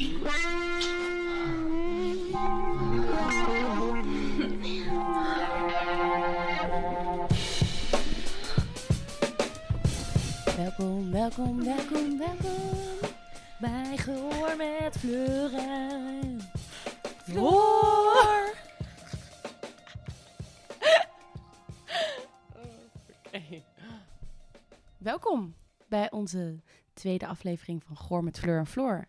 Welkom, welkom, welkom, welkom bij Gehoor met Fleur en Floor. Welkom bij onze tweede aflevering van Goor met Fleur en Floor.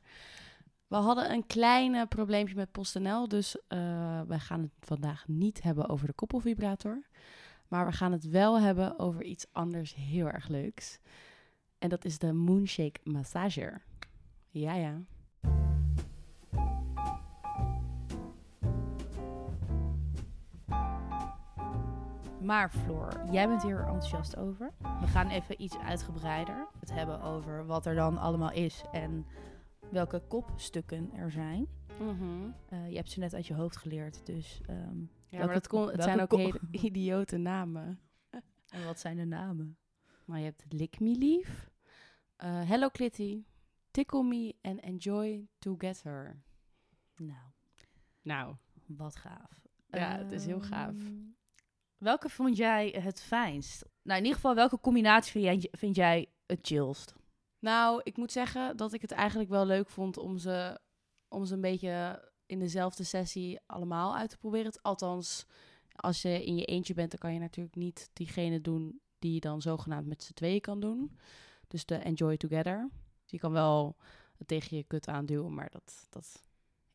We hadden een klein probleempje met PostNL, dus uh, wij gaan het vandaag niet hebben over de koppelvibrator. Maar we gaan het wel hebben over iets anders heel erg leuks. En dat is de Moonshake Massager. Ja, ja. Maar Floor, jij bent hier enthousiast over. We gaan even iets uitgebreider het hebben over wat er dan allemaal is en welke kopstukken er zijn. Mm je hebt ze net uit je hoofd geleerd, dus... Um, ja, maar dat kon, het zijn ook hele idiote namen. en wat zijn de namen? Maar je hebt Lick Me Lief, uh, Hello Kitty, Tickle Me en Enjoy Together. Nou. Nou. Wat gaaf. Ja, het is heel gaaf. Ehm, welke vond jij het fijnst? Nou, in ieder geval, welke combinatie vind jij, vind jij het chillst? Nou, ik moet zeggen dat ik het eigenlijk wel leuk vond om ze, om ze een beetje in dezelfde sessie allemaal uit te proberen. Althans, als je in je eentje bent, dan kan je natuurlijk niet diegene doen die je dan zogenaamd met z'n tweeën kan doen. Dus de Enjoy Together. je kan wel tegen je kut aanduwen, maar dat, dat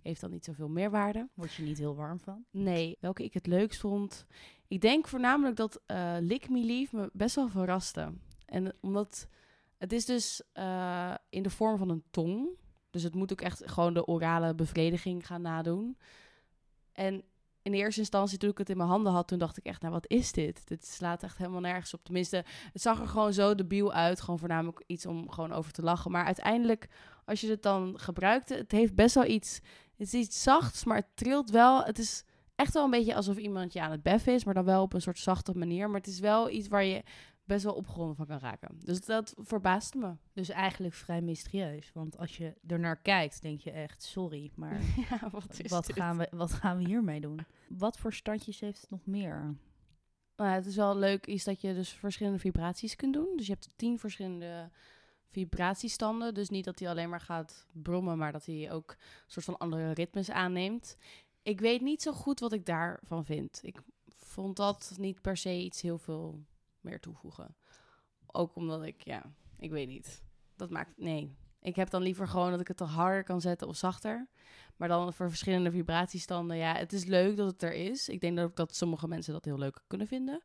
heeft dan niet zoveel meerwaarde. Word je niet heel warm van? Nee, welke ik het leukst vond. Ik denk voornamelijk dat uh, Lick Me Leave me best wel verraste. En omdat het is dus uh, in de vorm van een tong. Dus het moet ook echt gewoon de orale bevrediging gaan nadoen. En in eerste instantie, toen ik het in mijn handen had, toen dacht ik echt, nou wat is dit? Dit slaat echt helemaal nergens op. Tenminste, het zag er gewoon zo debiel uit. Gewoon voornamelijk iets om gewoon over te lachen. Maar uiteindelijk, als je het dan gebruikt, het heeft best wel iets... Het is iets zachts, maar het trilt wel. Het is echt wel een beetje alsof iemand je aan het beffen is, maar dan wel op een soort zachte manier. Maar het is wel iets waar je best wel opgewonden van kan raken. Dus dat verbaasde me. Dus eigenlijk vrij mysterieus. Want als je er naar kijkt, denk je echt, sorry, maar ja, wat, wat gaan we, wat gaan we hiermee doen? Wat voor standjes heeft het nog meer? Nou, het is wel leuk is dat je dus verschillende vibraties kunt doen. Dus je hebt tien verschillende vibratiestanden. Dus niet dat hij alleen maar gaat brommen, maar dat hij ook een soort van andere ritmes aanneemt. Ik weet niet zo goed wat ik daarvan vind. Ik vond dat niet per se iets heel veel meer toevoegen. Ook omdat ik, ja, ik weet niet. Dat maakt, nee. Ik heb dan liever gewoon dat ik het harder kan zetten of zachter. Maar dan voor verschillende vibratiestanden, ja, het is leuk dat het er is. Ik denk dat, ook dat sommige mensen dat heel leuk kunnen vinden.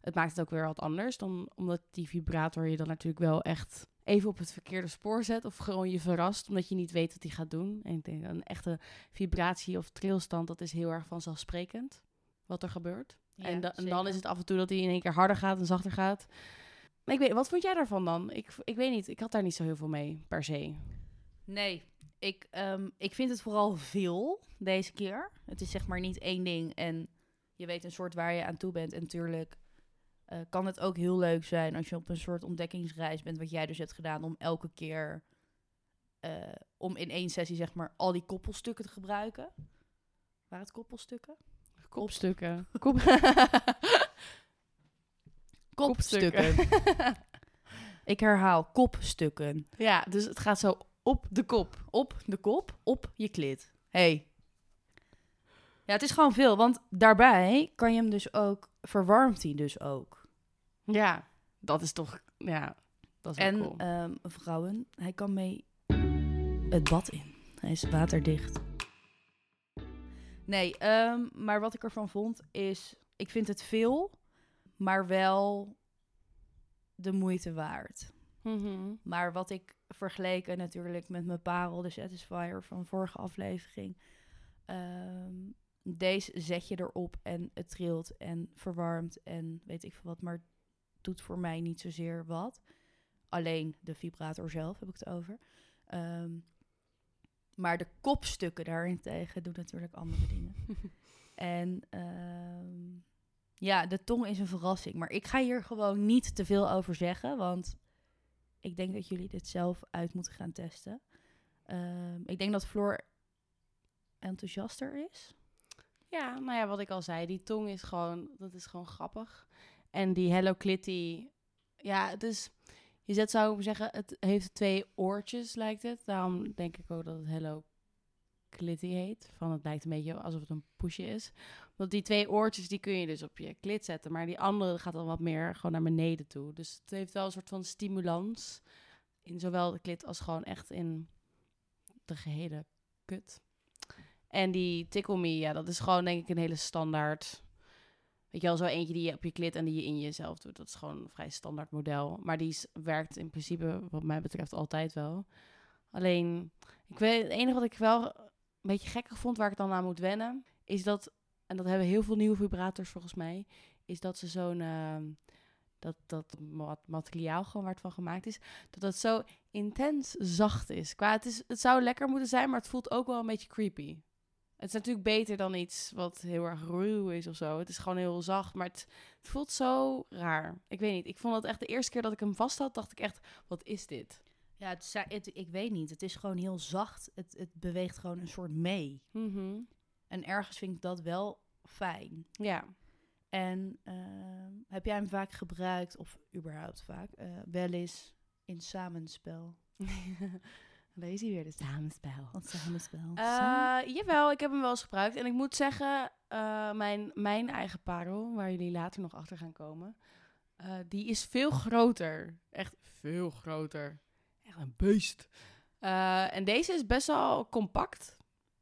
Het maakt het ook weer wat anders dan omdat die vibrator je dan natuurlijk wel echt even op het verkeerde spoor zet of gewoon je verrast omdat je niet weet wat hij gaat doen. En ik denk een echte vibratie of trilstand, dat is heel erg vanzelfsprekend wat er gebeurt en, en, dan is het af en toe dat hij in één keer harder gaat en zachter gaat. Maar ik weet, wat vond jij daarvan dan? Ik, ik weet niet, ik had daar niet zo heel veel mee, per se. Nee, ik, um, ik vind het vooral veel deze keer. Het is zeg maar niet één ding en je weet een soort waar je aan toe bent. En natuurlijk uh, kan het ook heel leuk zijn als je op een soort ontdekkingsreis bent, wat jij dus hebt gedaan, om elke keer, uh, om in één sessie zeg maar al die koppelstukken te gebruiken. Waren het koppelstukken? Kopstukken. Kop... kopstukken. Ik herhaal, kopstukken. Ja, dus het gaat zo op de kop. Op de kop, op je klit. hey. Ja, het is gewoon veel, want daarbij kan je hem dus ook, verwarmt hij dus ook. Ja, dat is toch, ja, dat is en, cool. En um, vrouwen, hij kan mee het bad in. Hij is waterdicht. Nee, um, maar wat ik ervan vond is, ik vind het veel, maar wel de moeite waard. Mm Maar wat ik vergeleken natuurlijk met mijn parel, de Satisfier van vorige aflevering. Um, deze zet je erop en het trilt en verwarmt en weet ik veel wat. Maar doet voor mij niet zozeer wat. Alleen de vibrator zelf heb ik het over. Um, maar de kopstukken daarentegen doen natuurlijk andere dingen. en uh, ja, de tong is een verrassing. Maar ik ga hier gewoon niet te veel over zeggen, want ik denk dat jullie dit zelf uit moeten gaan testen. Ehm, ik denk dat Floor enthousiaster is. Ja, nou ja, wat ik al zei, die tong is gewoon, dat is gewoon grappig. En die Hello Kitty, ja, het is, je zet zou ik zeggen, het heeft twee oortjes, lijkt het. Daarom denk ik ook dat het Hello Kitty heet. Van het lijkt een beetje alsof het een poesje is. Want die twee oortjes, die kun je dus op je klit zetten. Maar die andere gaat dan wat meer gewoon naar beneden toe. Dus het heeft wel een soort van stimulans. In zowel de klit als gewoon echt in de gehele kut. En die Tickle Me, ja, dat is gewoon denk ik een hele standaard... Weet je wel, zo eentje die je op je klit en die je in jezelf doet. Dat is gewoon een vrij standaard model. Maar die werkt in principe, wat mij betreft, altijd wel. Alleen, ik weet, het enige wat ik wel een beetje gekker vond, waar ik dan aan moet wennen, is dat, en dat hebben heel veel nieuwe vibrators volgens mij, is dat ze zo'n, ehm, dat, dat materiaal gewoon waar het van gemaakt is, dat dat zo intens zacht is. Qua, het, is. het zou lekker moeten zijn, maar het voelt ook wel een beetje creepy. Het is natuurlijk beter dan iets wat heel erg ruw is of zo. Het is gewoon heel zacht, maar het, het voelt zo raar. Ik weet niet. Ik vond het echt de eerste keer dat ik hem vast had, dacht ik echt, wat is dit? Ja, het, het, ik weet niet. Het is gewoon heel zacht. Het, het beweegt gewoon een soort mee. Mhm. En ergens vind ik dat wel fijn. Ja. En ehm, heb jij hem vaak gebruikt, of überhaupt vaak, uh, wel eens in samenspel? Lees hij weer de samenspel. Wat samenspel? Uh, jawel, ik heb hem wel eens gebruikt. En ik moet zeggen, uh, mijn, mijn eigen parel, waar jullie later nog achter gaan komen, uh, die is veel groter. Echt veel groter. Echt een beest. en deze is best wel compact.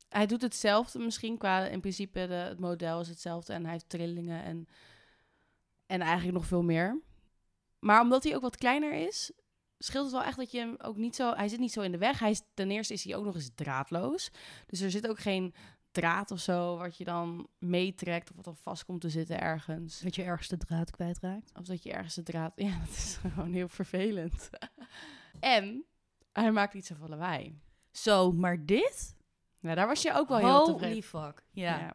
Hij doet hetzelfde misschien qua, in principe, de, het model is hetzelfde. En hij heeft trillingen en, en eigenlijk nog veel meer. Maar omdat hij ook wat kleiner is, scheelt het wel echt dat je hem ook niet zo... Hij zit niet zo in de weg. Hij is, ten eerste is hij ook nog eens draadloos. Dus er zit ook geen draad of zo wat je dan meetrekt of wat dan vast komt te zitten ergens. Dat je ergens de draad kwijtraakt. Of dat je ergens de draad... Ja, dat is gewoon heel vervelend. en hij maakt niet zoveel lawaai. Zo, maar dit? Nou, daar was je ook wel heel tevreden. Holy fuck, ja. ja.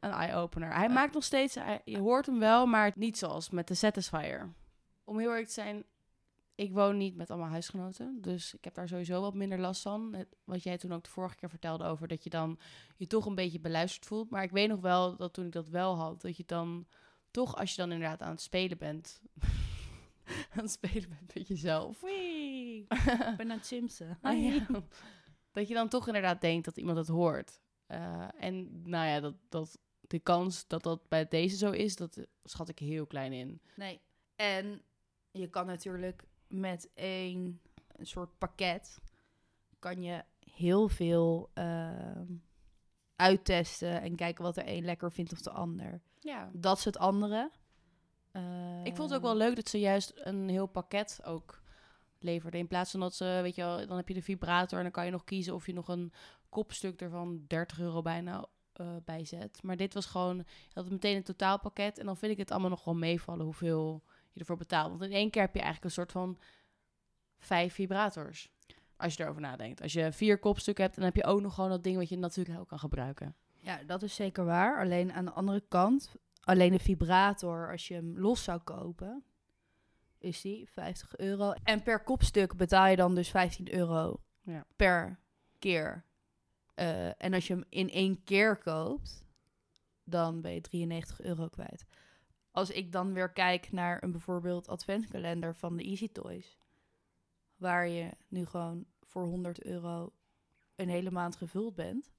Een eye-opener. Hij maakt nog steeds... je hoort hem wel, maar niet zoals met de Satisfier. Om heel erg te zijn, ik woon niet met allemaal huisgenoten, dus ik heb daar sowieso wat minder last van. wat jij toen ook de vorige keer vertelde over dat je dan je toch een beetje beluisterd voelt. Maar ik weet nog wel dat toen ik dat wel had, dat je dan toch, als je dan inderdaad aan het spelen bent, aan het spelen bent met jezelf. Wee, ik ben aan het simsen. Ah, dat je dan toch inderdaad denkt dat iemand het hoort. Uh, en nou ja, dat, dat de kans dat dat bij deze zo is, dat schat ik heel klein in. Nee, en je kan natuurlijk met een, een soort pakket kan je heel veel uh, uittesten en kijken wat er een lekker vindt of de ander. Ja. Dat is het andere. Uh, ik vond het ook wel leuk dat ze juist een heel pakket ook leverde. In plaats van dat ze, weet je wel, dan heb je de vibrator en dan kan je nog kiezen of je nog een kopstuk ervan 30 euro bijna uh, bijzet. Maar dit was gewoon, je had meteen een totaalpakket en dan vind ik het allemaal nog wel meevallen hoeveel je ervoor betaalt. Want in één keer heb je eigenlijk een soort van vijf vibrators. Als je erover nadenkt. Als je vier kopstukken hebt, dan heb je ook nog gewoon dat ding wat je natuurlijk ook kan gebruiken. Ja, dat is zeker waar. Alleen aan de andere kant, alleen de vibrator, als je hem los zou kopen, is die 50 euro. En per kopstuk betaal je dan dus 15 euro ja. per keer. Uh, en als je hem in één keer koopt, dan ben je 93 euro kwijt als ik dan weer kijk naar een bijvoorbeeld adventkalender van de Easy Toys, waar je nu gewoon voor 100 euro een hele maand gevuld bent.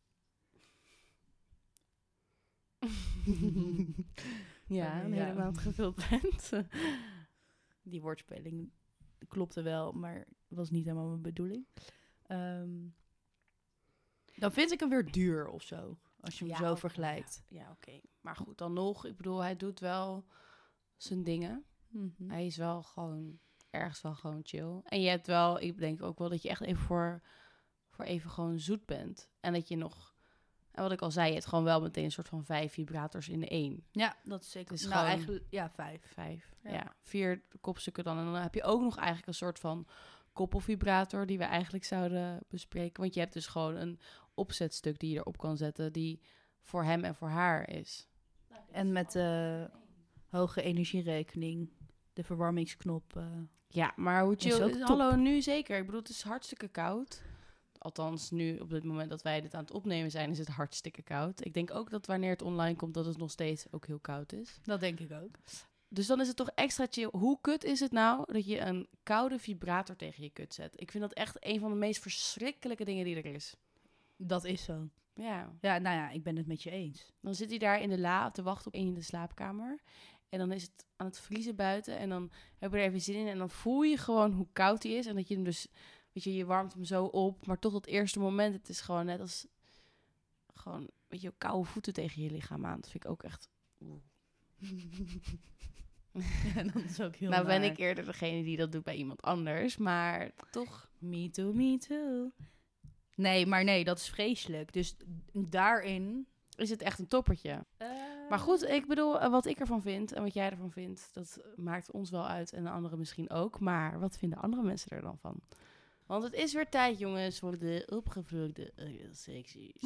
ja, een hele maand gevuld bent. Die woordspeling klopte wel, maar was niet helemaal mijn bedoeling. Um, dan vind ik hem weer duur of zo. Als je hem zo vergelijkt. Ja, oké. Maar goed, dan nog. Ik bedoel, hij doet wel zijn dingen. Mhm. Hij is wel gewoon ergens wel gewoon chill. En je hebt wel, ik denk ook wel dat je echt even voor, voor even gewoon zoet bent. En dat je nog, en wat ik al zei, je hebt gewoon wel meteen een soort van vijf vibrators in de één. Ja, dat is zeker. Dus nou, eigenlijk, ja, vijf. Vijf, ja. ja. Vier kopstukken dan. En dan heb je ook nog eigenlijk een soort van koppelvibrator die we eigenlijk zouden bespreken. Want je hebt dus gewoon een opzetstuk die je erop kan zetten die voor hem en voor haar is. En met de hoge energierekening, de verwarmingsknop. Uh, ja, maar hoe chill is, Hallo, nu zeker. Ik bedoel, het is hartstikke koud. althans nu op het moment dat wij dit aan het opnemen zijn, is het hartstikke koud. Ik denk ook dat wanneer het online komt, dat het nog steeds ook heel koud is. Dat denk ik ook. Dus dan is het toch extra chill. Hoe kut is het nou dat je een koude vibrator tegen je kut zet? Ik vind dat echt een van de meest verschrikkelijke dingen die er is. Dat is zo. Ja. Ja, nou ja, ik ben het met je eens. Dan zit hij daar in de la te wachten op een in de slaapkamer. En dan is het aan het vriezen buiten. En dan heb je er even zin in. En dan voel je gewoon hoe koud hij is. En dat je hem dus, weet je, je warmt hem zo op. Maar toch dat eerste moment, het is gewoon net als, gewoon, weet je, koude voeten tegen je lichaam aan. Dat vind ik ook echt... Ja, dat is ook heel nou ben naar. ik eerder degene die dat doet bij iemand anders. Maar toch... Me too, me too. Nee, maar nee, dat is vreselijk. Dus daarin... Is het echt een toppertje. Maar goed, ik bedoel, eh, wat ik ervan vind en wat jij ervan vindt, dat maakt ons wel uit en de anderen misschien ook. Maar wat vinden andere mensen er dan van? Want het is weer tijd, jongens, voor de opgevulde secties.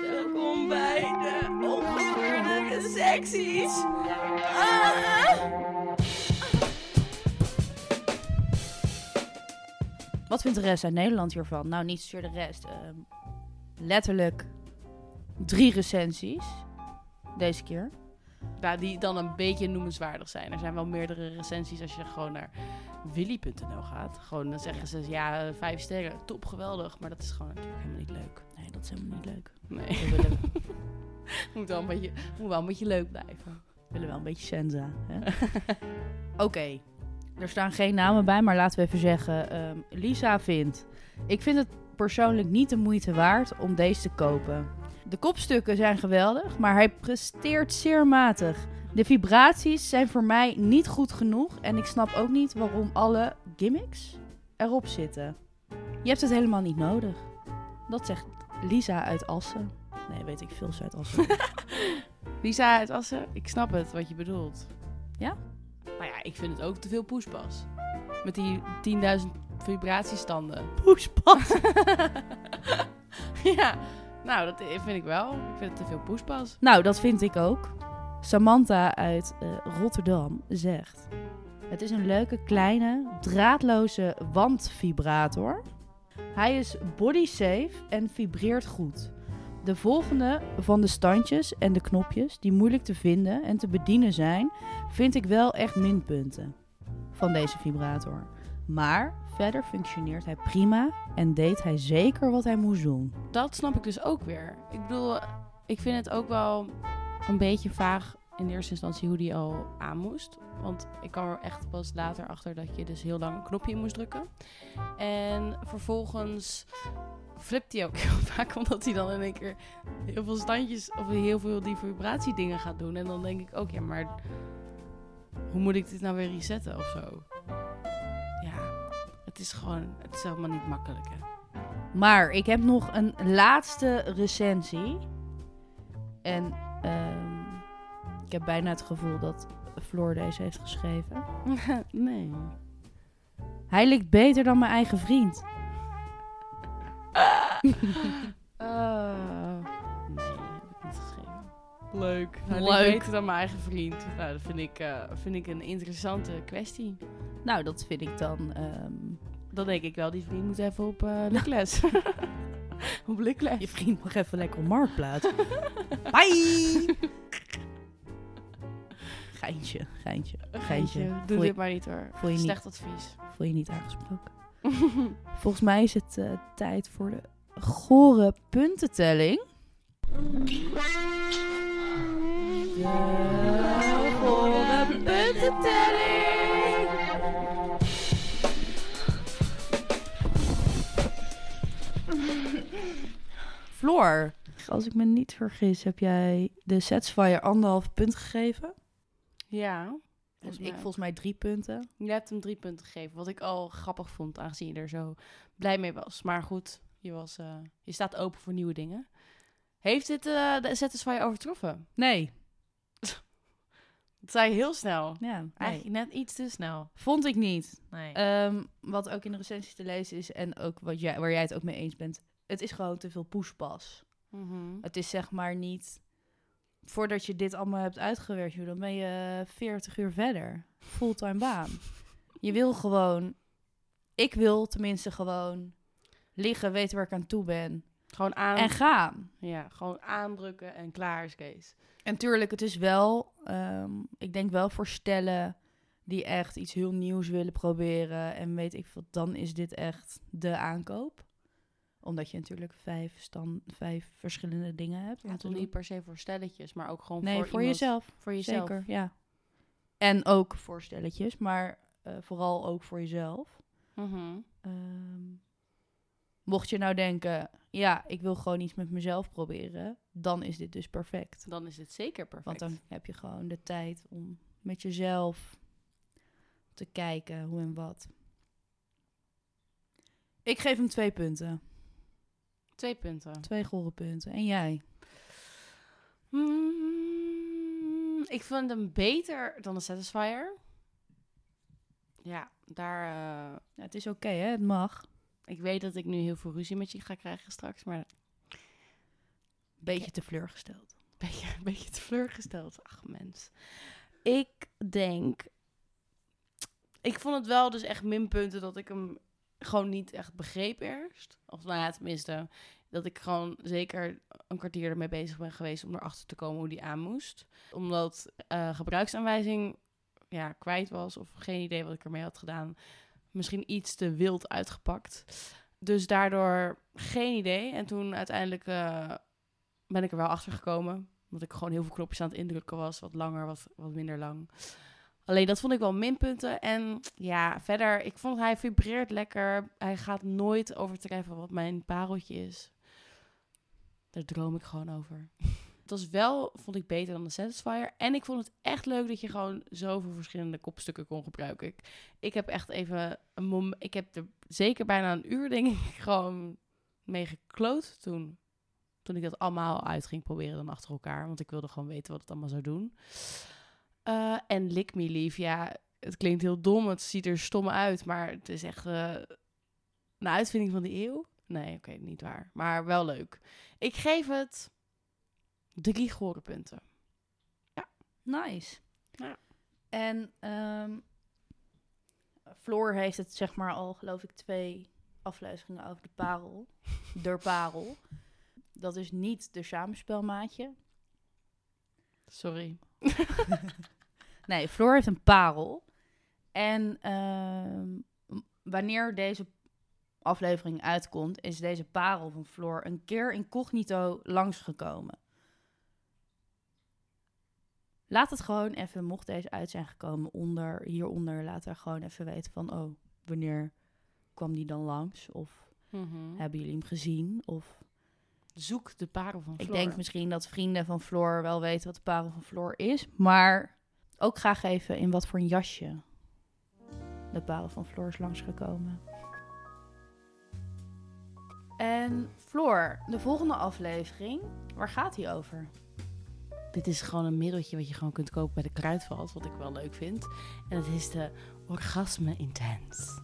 Welkom bij de opgevulde secties. Wat vindt de rest uit Nederland hiervan? Nou, niet zozeer de rest. ehm, letterlijk drie recensies. Deze keer. Ja, die dan een beetje noemenswaardig zijn. Er zijn wel meerdere recensies als je gewoon naar willy.nl gaat. Gewoon dan zeggen ze, ja, vijf sterren, top, geweldig. Maar dat is gewoon natuurlijk helemaal niet leuk. Nee, dat is helemaal niet leuk. Nee, We willen, moet wel een beetje, moet wel een beetje leuk blijven. we willen wel een beetje senza. Oké. Er staan geen namen bij, maar laten we even zeggen. ehm, Lisa vindt... Ik vind het persoonlijk niet de moeite waard om deze te kopen. De kopstukken zijn geweldig, maar hij presteert zeer matig. De vibraties zijn voor mij niet goed genoeg en ik snap ook niet waarom alle gimmicks erop zitten. Je hebt het helemaal niet nodig. Dat zegt Lisa uit Assen. Nee, weet ik veel, uit Assen. Lisa uit Assen, ik snap het wat je bedoelt. Ja? Nou ja, ik vind het ook te veel poespas. Met die 10.000 vibratiestanden. Poespas. ja, nou, dat vind ik wel. Ik vind het te veel poespas. Nou, dat vind ik ook. Samantha uit eh, Rotterdam zegt: Het is een leuke kleine draadloze wandvibrator. Hij is body safe en vibreert goed. De volgende van de standjes en de knopjes die moeilijk te vinden en te bedienen zijn, vind ik wel echt minpunten van deze vibrator. Maar verder functioneert hij prima en deed hij zeker wat hij moest doen. Dat snap ik dus ook weer. Ik bedoel, ik vind het ook wel een beetje vaag in eerste instantie hoe die al aan moest. Want ik kwam er echt pas later achter dat je dus heel lang een knopje in moest drukken. En vervolgens flipt hij ook heel vaak, omdat hij dan in één keer heel veel standjes of heel veel die vibratiedingen gaat doen. En dan denk ik ook, ja, maar hoe moet ik dit nou weer resetten of zo? Ja, het is gewoon, het is helemaal niet makkelijk, hè. Maar ik heb nog een laatste recensie. En ehm, ik heb bijna het gevoel dat Floor deze heeft geschreven. nee. Hij ligt beter dan mijn eigen vriend. Uh, nee, heb ik niet geschreven. Leuk. Nou, Leuk. beter dan mijn eigen vriend. Nou, dat vind ik, eh, vind ik een interessante kwestie. Nou, dat vind ik dan. ehm, Dan denk ik wel, die vriend moet even op uh, Lukles. op Lukles. je vriend mag even lekker op marktplaats. Bye! Geintje, geintje. Geintje. Doe dit maar niet hoor. voel je niet- Slecht advies. Voel je niet aangesproken? Volgens mij is het eh, tijd voor de gore puntentelling. De gore puntentelling. Floor, als ik me niet vergis, heb jij de Satisfyer anderhalf punt gegeven. Ja. Volgens ik volgens mij drie punten. Je hebt hem drie punten gegeven. Wat ik al grappig vond, aangezien je er zo blij mee was. Maar goed, je, was, eh, je staat open voor nieuwe dingen. Heeft dit eh de Satisfyer overtroffen? Nee. Dat zei je heel snel. Ja, nee. Eigenlijk net iets te snel. Vond ik niet. Nee. Ehm, wat ook in de recensies te lezen is en ook wat jij, waar jij het ook mee eens bent. Het is gewoon te veel poespas. Mhm. Het is zeg maar niet... Voordat je dit allemaal hebt uitgewerkt, joh, dan ben je 40 uur verder. Fulltime baan. Je wil gewoon ik wil tenminste gewoon liggen, weten waar ik aan toe ben. Gewoon aan... En gaan. Ja, gewoon aandrukken en klaar is Kees. En tuurlijk, het is wel... ehm, ik denk wel voor stellen die echt iets heel nieuws willen proberen... en weet ik veel, dan is dit echt de aankoop. Omdat je natuurlijk vijf, stand, vijf verschillende dingen hebt. Ja, toch niet per se voor stelletjes, maar ook gewoon Nee, voor, voor, iemand- jezelf. Voor jezelf. Zeker, ja. En ook voor stelletjes, maar eh, vooral ook voor jezelf. Mhm. Ehm, mocht je nou denken, ja, ik wil gewoon iets met mezelf proberen, dan is dit dus perfect. Dan is het zeker perfect. Want dan heb je gewoon de tijd om met jezelf te kijken hoe en wat. Ik geef hem twee punten. Twee punten. Twee gore punten. En jij? Mm, ik vind hem beter dan de Satisfier. Ja, daar... eh, Ja, het is oké, hè? Het mag. ik weet dat ik nu heel veel ruzie met je ga krijgen straks, maar Beetje te teleurgesteld. een beetje, beetje teleurgesteld. Ach, mens. Ik denk... Ik vond het wel dus echt minpunten dat ik hem gewoon niet echt begreep eerst. Of nou ja, tenminste, dat ik gewoon zeker een kwartier ermee bezig ben geweest om erachter te komen hoe die aan moest. Omdat eh, gebruiksaanwijzing ja, kwijt was of geen idee wat ik ermee had gedaan. Misschien iets te wild uitgepakt. Dus daardoor geen idee. En toen uiteindelijk eh, ben ik er wel achter gekomen. Omdat ik gewoon heel veel knopjes aan het indrukken was. Wat langer, wat, wat minder lang. Alleen dat vond ik wel minpunten. En ja, verder, ik vond hij vibreert lekker. Hij gaat nooit overdrijven wat mijn pareltje is. Daar droom ik gewoon over. Het was wel, vond ik, beter dan de Satisfier. En ik vond het echt leuk dat je gewoon zoveel verschillende kopstukken kon gebruiken. Ik, ik heb echt even een Ik heb er zeker bijna een uur, denk ik, gewoon mee gekloot toen. Toen ik dat allemaal uit ging proberen dan achter elkaar. Want ik wilde gewoon weten wat het allemaal zou doen. Eh, en Lick Me Leave, ja, het klinkt heel dom. Het ziet er stom uit. Maar het is echt eh, een uitvinding van de eeuw. Nee, oké, niet waar. Maar wel leuk. Ik geef het drie gore punten. Nice. Ja. En ehm Floor heeft het zeg maar al, geloof ik, twee afleveringen over de parel. de parel. Dat is niet de samenspelmaatje. Sorry. Nee, Floor heeft een parel. En ehm, wanneer deze aflevering uitkomt, is deze parel van Floor een keer incognito langsgekomen. Laat het gewoon even, mocht deze uit zijn gekomen, onder, hieronder, laat er gewoon even weten van, oh, wanneer kwam die dan langs? Of Mhm. hebben jullie hem gezien? Of Zoek de parel van ik Floor. denk misschien dat vrienden van Floor wel weten wat de parel van Floor is. Maar ook graag even in wat voor een jasje de parel van Floor is langsgekomen. En Floor, de volgende aflevering, waar gaat die over? Dit is gewoon een middeltje wat je gewoon kunt kopen bij de kruidvat, wat ik wel leuk vind. En het is de Orgasme Intense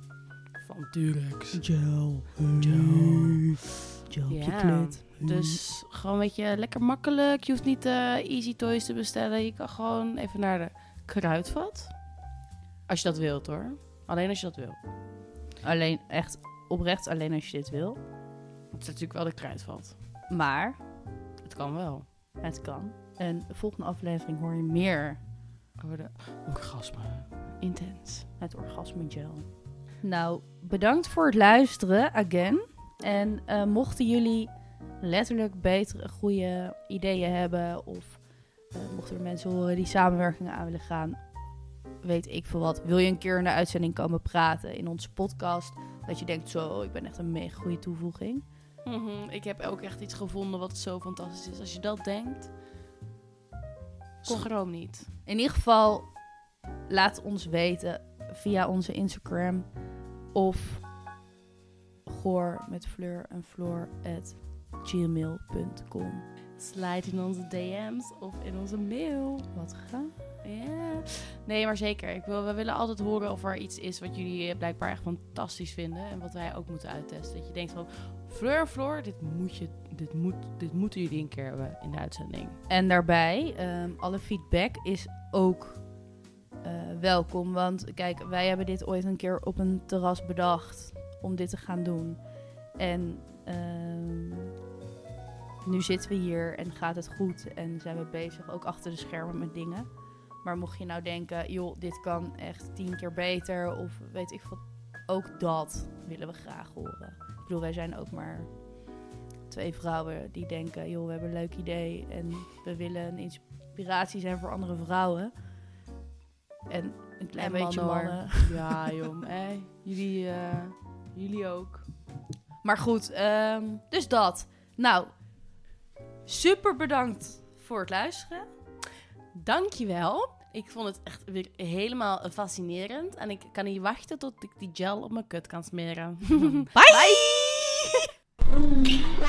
van Durex. Gel. Gel. Gel op je klit. Dus gewoon een beetje lekker makkelijk. Je hoeft niet eh, Easy Toys te bestellen. Je kan gewoon even naar de kruidvat. Als je dat wilt hoor. Alleen als je dat wil. Alleen, echt oprecht alleen als je dit wil. Het is natuurlijk wel de kruidvat. Maar Het kan wel. het kan. En de volgende aflevering hoor je meer Over de orgasme intens. Het orgasme gel. Nou, bedankt voor het luisteren, again. En eh, mochten jullie letterlijk betere, goede ideeën hebben... of eh, mochten er mensen horen die samenwerkingen aan willen gaan... weet ik veel wat. Wil je een keer in de uitzending komen praten in onze podcast... dat je denkt, zo, ik ben echt een mega goede toevoeging. Mhm, Ik heb ook echt iets gevonden wat zo fantastisch is. Als je dat denkt, schroom niet. In ieder geval, laat ons weten via onze Instagram... of goor met fleur en floor at gmail.com. Slide in onze DM's of in onze mail. Wat ga? Ja. Nee, maar zeker. Ik wil, we willen altijd horen of er iets is wat jullie eh, blijkbaar echt fantastisch vinden. En wat wij ook moeten uittesten. Dat je denkt van, Fleur, Floor, dit, moet je, dit, moet, dit moeten jullie een keer hebben in de uitzending. En daarbij, ehm, alle feedback is ook eh, welkom. Want kijk, wij hebben dit ooit een keer op een terras bedacht om dit te gaan doen. En ehm, nu zitten we hier en gaat het goed en zijn we bezig ook achter de schermen met dingen. Maar mocht je nou denken, joh, dit kan echt tien keer beter of weet ik wat, ook dat willen we graag horen. Ik bedoel, wij zijn ook maar twee vrouwen die denken, joh, we hebben een leuk idee en we willen een inspiratie zijn voor andere vrouwen. En een klein beetje mannen. Ja, joh. Hey, jullie, uh, jullie ook. Maar goed, um, dus dat. Nou, super bedankt voor het luisteren. Dankjewel. Ik vond het echt weer helemaal fascinerend. En ik kan niet wachten tot ik die gel op mijn kut kan smeren. Bye! Bye.